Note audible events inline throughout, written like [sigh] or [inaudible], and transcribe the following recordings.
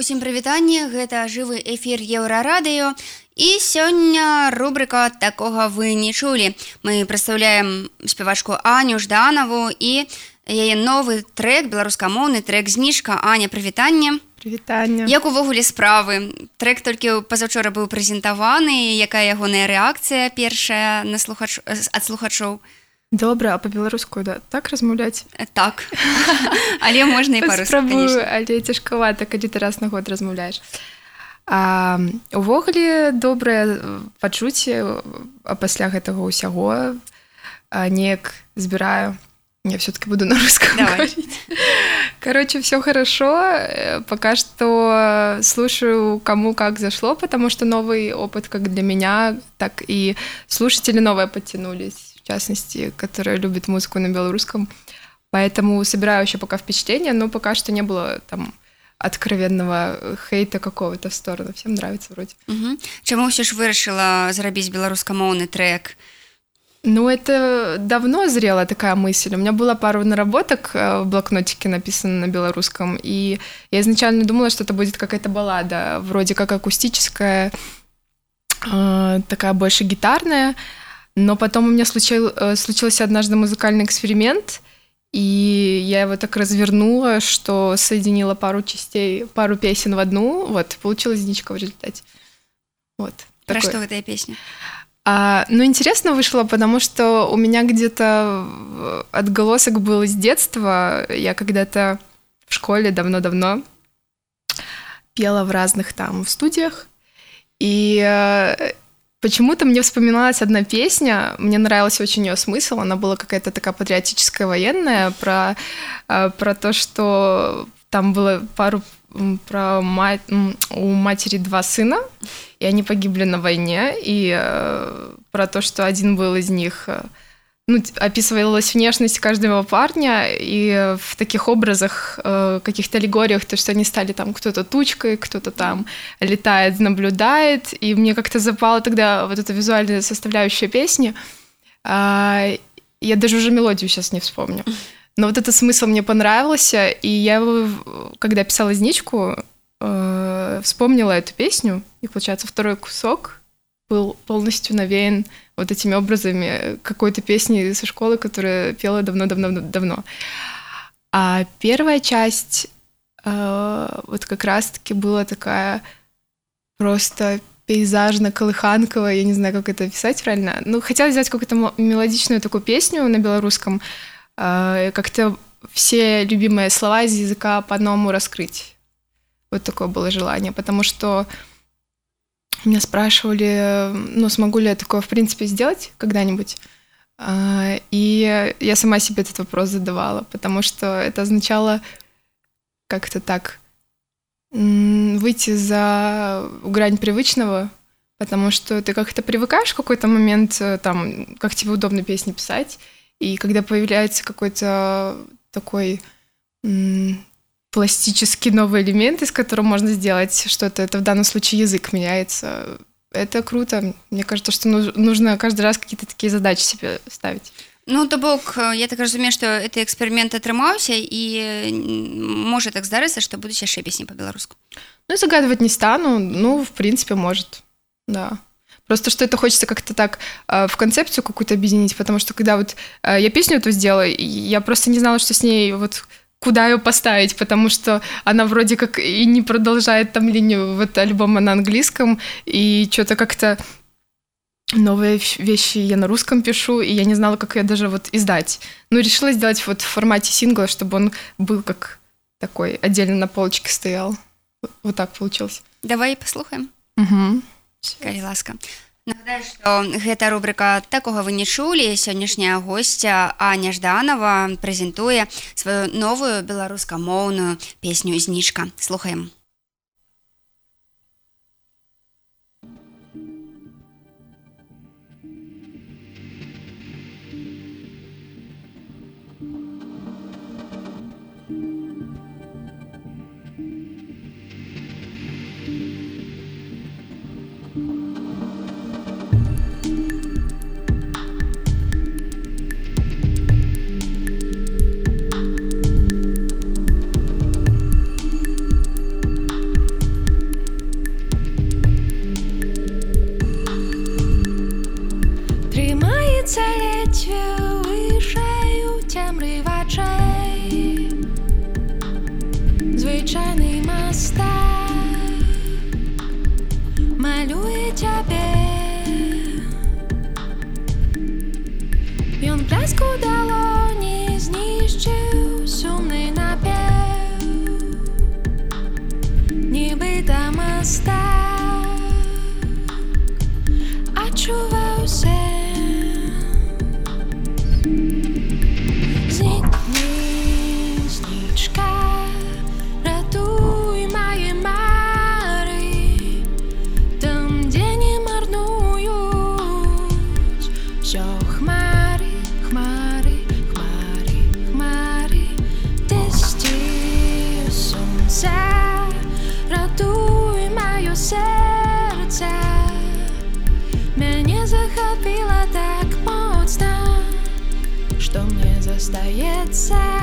Усім прывітанне гэта жывы эфір еўрарадыё і сёння рубрыка такога вы не чулі мы прадстаўляем спявачку Аню жданаву і яе новы трек беларускамоўны трек зніжка Аня прывітанне Прывітанне. як увогуле справы трек толькі пазаўчора быў прэзентаваны якая ягоная рэакцыя першая на слухач ад слухачоў Добра, а по-беларуску да так размаўляць? Так. [laughs] Але можна і пару спрабую але цяжкавата калі ты раз на год размаўляеш. Увогуле добрае пачуцце а пасля гэтага ўсяго неяк збіраю. Я все-таки буду на русском короче все хорошо Э, пока что слушаю кому как зашло потому что новый опыт как для меня так и слушатели новые подтянулись частности которые любят музыку на белорусском поэтому собираю еще пока впечатления но пока что не было там откровенного хейта какого-то в сторону всем нравится вроде Угу. Чаму ўсё ж вырашыла зрабіць беларускамоўны трек Ну, это давно зрела такая мысль. У меня была пару наработок э, в блокнотике написано на белорусском, и я изначально думала, что это будет какая-то баллада, вроде как акустическая, э, такая больше гитарная, но потом у меня случил, э, случился однажды музыкальный эксперимент, и я его так развернула, что соединила пару частей, пару песен в одну, вот, получилась дичка в результате. Вот. Пра такой. што гэтая песня А, ну, интересно вышло, потому что у меня где-то в- отголосок был из детства. Я когда-то в школе давно-давно пела в разных там студиях. И э, почему-то мне вспоминалась одна песня. Мне нравился очень ее смысл. Она была какая-то такая патриотическая, военная, про, э, про то, что там было пару про мать, у матери два сына, и они погибли на войне, и э, про то, что один был из них, э, ну, т- описывалась внешность каждого парня, и э, в таких образах, э, каких-то аллегориях, то, что они стали там кто-то тучкой, кто-то там летает, наблюдает, и мне как-то запала тогда вот эта визуальная составляющая песни. А, я даже уже мелодию сейчас не вспомню. Но вот этот смысл мне понравился, и я, когда писала зничку, э, вспомнила эту песню, и, получается, второй кусок был полностью навеян вот этими образами какой-то песни со школы, которая пела давно-давно-давно. А первая часть э, вот как раз-таки была такая просто пейзажно-колыханковая, я не знаю, как это писать правильно. Ну, хотела взять какую-то мелодичную такую песню на белорусском, э, как-то все любимые слова из языка по-новому раскрыть. Вот такое было желание, потому что меня спрашивали, ну, смогу ли я такое, в принципе, сделать когда-нибудь. А, И я сама себе этот вопрос задавала, потому что это означало как-то так выйти за грань привычного, потому что ты как-то привыкаешь в какой-то момент, э, там, как тебе удобно песни писать, и когда появляется какой-то такой пластический новый элемент, из которого можно сделать что-то, это в данном случае язык меняется. Это круто. Мне кажется, что нуж- нужно каждый раз какие-то такие задачи себе ставить. Ну то бок э, я так разумею што гэты эксперымент атрымаўся і м, можа так здарыцца што будуць яшчэ песні па-беларуску Ну, загадывать не стану. Ну, в принципе, может. Да. Просто что это хочется как-то так э, в концепцию какую-то объединить, потому что когда вот э, я песню эту сделала, и я просто не знала, что с ней вот куда ее поставить, потому что она вроде как и не продолжает там линию вот альбома на английском, и что-то как-то новые вещ- вещи я на русском пишу, и я не знала, как ее даже вот издать. Ну, решила сделать вот в формате сингла, чтобы он был как такой отдельно на полочке стоял. Вот- так получилось. давай паслухаем Угу. калі ласка Што гэта рубрыка такога вы не чулі сённяшняя госця Аня жданова прэзентуе сваю новую беларускамоўную песню зніжка слухаем 明日 остается.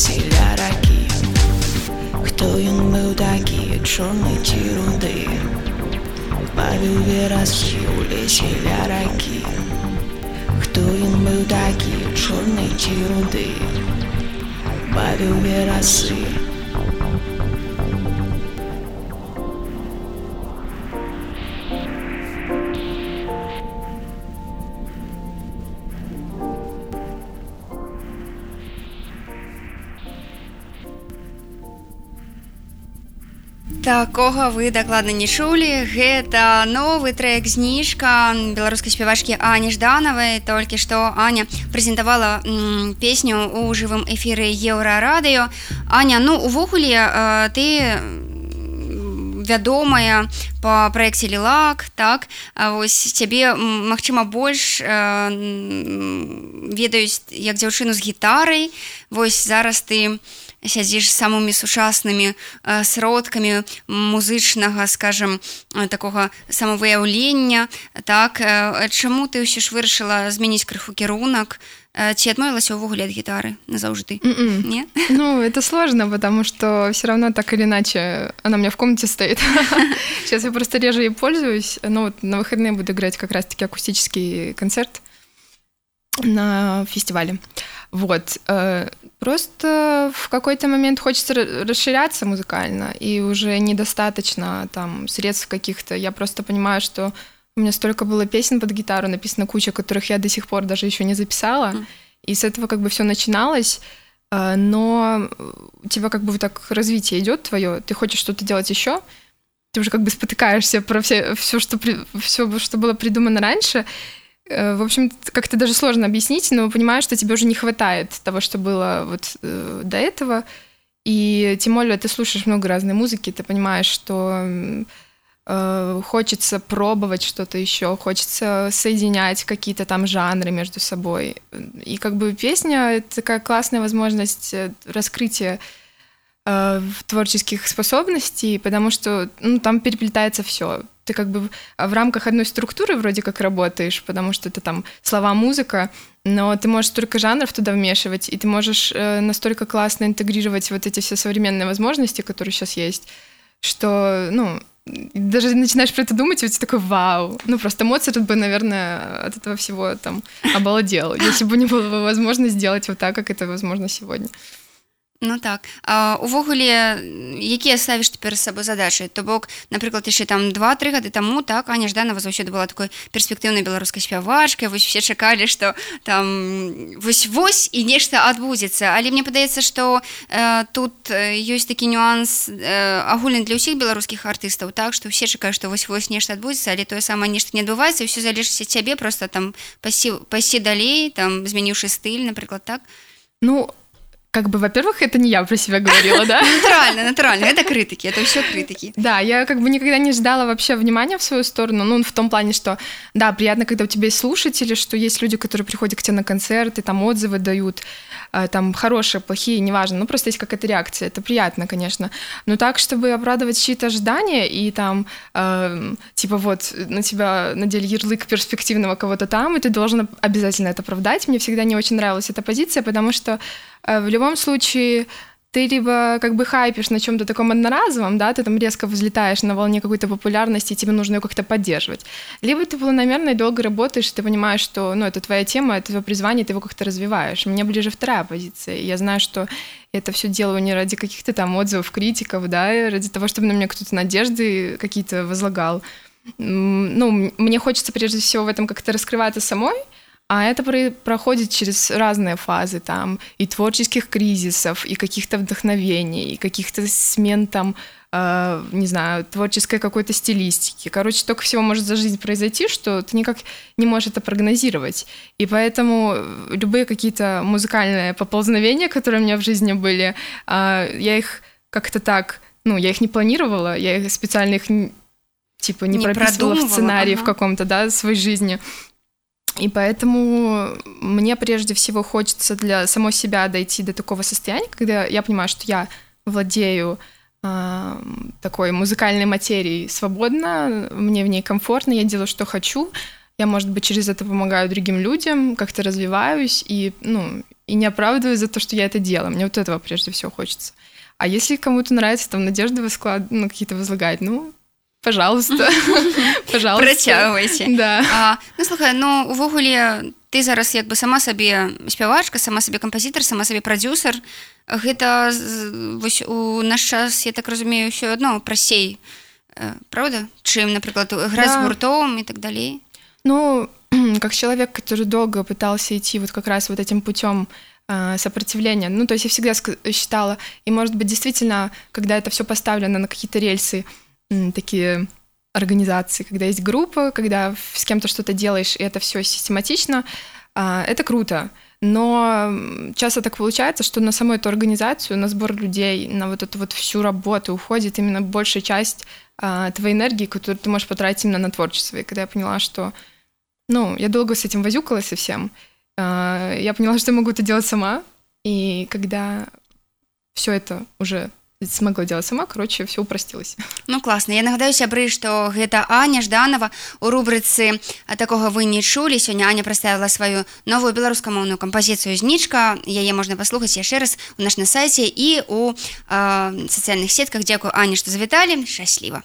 веселя раки. Кто он был такие, чорны ці руды Павіў вераскі ў лесе ля ракі Хто ён быў такі чорны ці такога вы дакладна не чулі. Гэта новы трек зніжка беларускай спявачкі ані жданавай толькі што аня прэзентавала песню у жывым эфіры еўрарадыё. Аня ну увогуле ты вядомая по праекце лілак так? Вось цябе магчыма больш ведаюць як дзяўчыну з гітарай. Вось зараз ты у сядзіш самымі сучаснымі э, сродкамі музычнага скажем э, такога самавыяўлення. Так э, чаму ты ўсё ж вырашыла змяніць крыху кірунак? Ці адмовілася ўвогуле ад гітары назаўжды? Не? [laughs] Ну это сложно потому что все равно так или иначе она у меня в комнате стоит. [laughs] Сейчас я просто реже и пользуюсь. Но вот на выходные буду играть как раз таки акустический концерт на фестивале вот Просто в какой-то момент хочется расширяться музыкально, и уже недостаточно там средств каких-то. Я просто понимаю, что у меня столько было песен под гитару, написано куча, которых я до сих пор даже еще не записала. Mm. И с этого как бы все начиналось. А, но у тебя как бы вот так развитие идет твое, ты хочешь что-то делать еще, ты уже как бы спотыкаешься про все, все, что, все, что было придумано раньше, Э, В общем, как-то даже сложно объяснить, но понимаешь, что тебе уже не хватает того, что было вот э, до этого. И тем более ты слушаешь много разной музыки, ты понимаешь, что э, хочется пробовать что-то еще, хочется соединять какие-то там жанры между собой. И как бы песня — это такая классная возможность э, раскрытия э, творческих способностей, потому что ну, там переплетается все. Ты как бы в- в рамках одной структуры вроде как работаешь, потому что это там слова, музыка, но ты можешь столько жанров туда вмешивать, и ты можешь э, настолько классно интегрировать вот эти все современные возможности, которые сейчас есть, что, ну, даже начинаешь про это думать, и у тебя такой вау. Ну, просто Моцарт бы, наверное, от этого всего там обалдел, если бы не было бы возможности сделать вот так, как это возможно сегодня. Ну так. А, увогуле якія ставіш ты перад сабой задачы то бок напрыклад яшчэ там два-тры гады таму так Аня жданова заўсёды была такой перспектыўнай беларускай спявачкай вось все чакалі што там вось вось і нешта адбудзецца. Але мне падаецца што э, тут э, ёсць такі нюанс э, агульны для ўсіх беларускіх артыстаў так што ўсе чакаюць што вось вось нешта адбудзецца але тое самае нешта не адбываецца ўсё залежыць ад цябе просто там пасі пасі далей там змяніўшы стыль напрыклад так. Ну, как бы, во-первых, это не я про себя говорила, да? [laughs] натуральна натуральна это крытыкі это ўсё крытыкі Да, я как бы никогда не ждала вообще внимания в свою сторону, ну, в том плане, что, да, приятно, когда у тебя есть слушатели, что есть люди, которые приходят к тебе на концерты, там отзывы дают, э, там хорошие, плохие, неважно, ну, просто есть какая-то реакция, это приятно, конечно. Но так, чтобы оправдывать чьи-то ожидания и там, эм, типа, вот, на тебя надели ярлык перспективного кого-то там, и ты должен обязательно это оправдать, мне всегда не очень нравилась эта позиция, потому что э, в любом случае ты либо как бы хайпишь на чем-то таком одноразовом, да, ты там резко взлетаешь на волне какой-то популярности, и тебе нужно ее как-то поддерживать. Либо ты планомерно и долго работаешь, и ты понимаешь, что, ну, это твоя тема, это твое призвание, ты его как-то развиваешь. Мне ближе вторая позиция. Я знаю, что это все делаю не ради каких-то там отзывов, критиков, да, ради того, чтобы на меня кто-то надежды какие-то возлагал. Ну, мне хочется прежде всего в этом как-то раскрываться самой, а это про- проходит через разные фазы, там, и творческих кризисов, и каких-то вдохновений, и каких-то смен, там, э, не знаю, творческой какой-то стилистики. Короче, столько всего может за жизнь произойти, что ты никак не можешь это прогнозировать. И поэтому э, любые какие-то музыкальные поползновения, которые у меня в жизни были, э, я их как-то так, ну, я их не планировала, я их специально их типа не, Не прописывала в сценарии в ага. каком-то, да, своей жизни. И поэтому мне прежде всего хочется для самой себя дойти до такого состояния, когда я понимаю, что я владею а, такой музыкальной материей свободно, мне в ней комфортно, я делаю, что хочу, я, может быть, через это помогаю другим людям, как-то развиваюсь и, ну, и не оправдываю за то, что я это делаю. Мне вот этого прежде всего хочется. А если кому-то нравится там надежды восклад... ну, какие-то возлагать, ну, пожалуйста, [laughs] пожалуйста. працягвайце Да. А, ну слухай ну увогуле ты зараз як бы сама сабе спявачка сама сабе кампазітар сама сабе прадюсер гэта вось у наш час я так разумею ўсё адно прасей Э, правда чым напрыклад граць Да. гуртом і так далей Ну, [clears throat] как человек, который долго пытался идти вот как раз вот этим путем э, сопротивления, ну, то есть я всегда считала, и, может быть, действительно, когда это все поставлено на какие-то рельсы, такие организации, когда есть группа, когда с кем-то что-то делаешь, и это все систематично, а, это круто. Но часто так получается, что на саму эту организацию, на сбор людей, на вот эту вот всю работу уходит именно большая часть а, твоей энергии, которую ты можешь потратить именно на творчество. И когда я поняла, что ну, я долго с этим возюкалась совсем. А, Я поняла, что я могу это делать сама. И когда все это уже смогла делать сама, короче, все упростилось. Ну класна я нагадаю сябры што гэта Аня жданова у рубрыцы а такога вы не чулі сёння Аня прадставіла сваю новую беларускамоўную кампазіцыю знічка яе можна паслухаць яшчэ раз у наш на сайце і у э, сацыяльных сетках. Дзякую Ані што завіталі. Шчасліва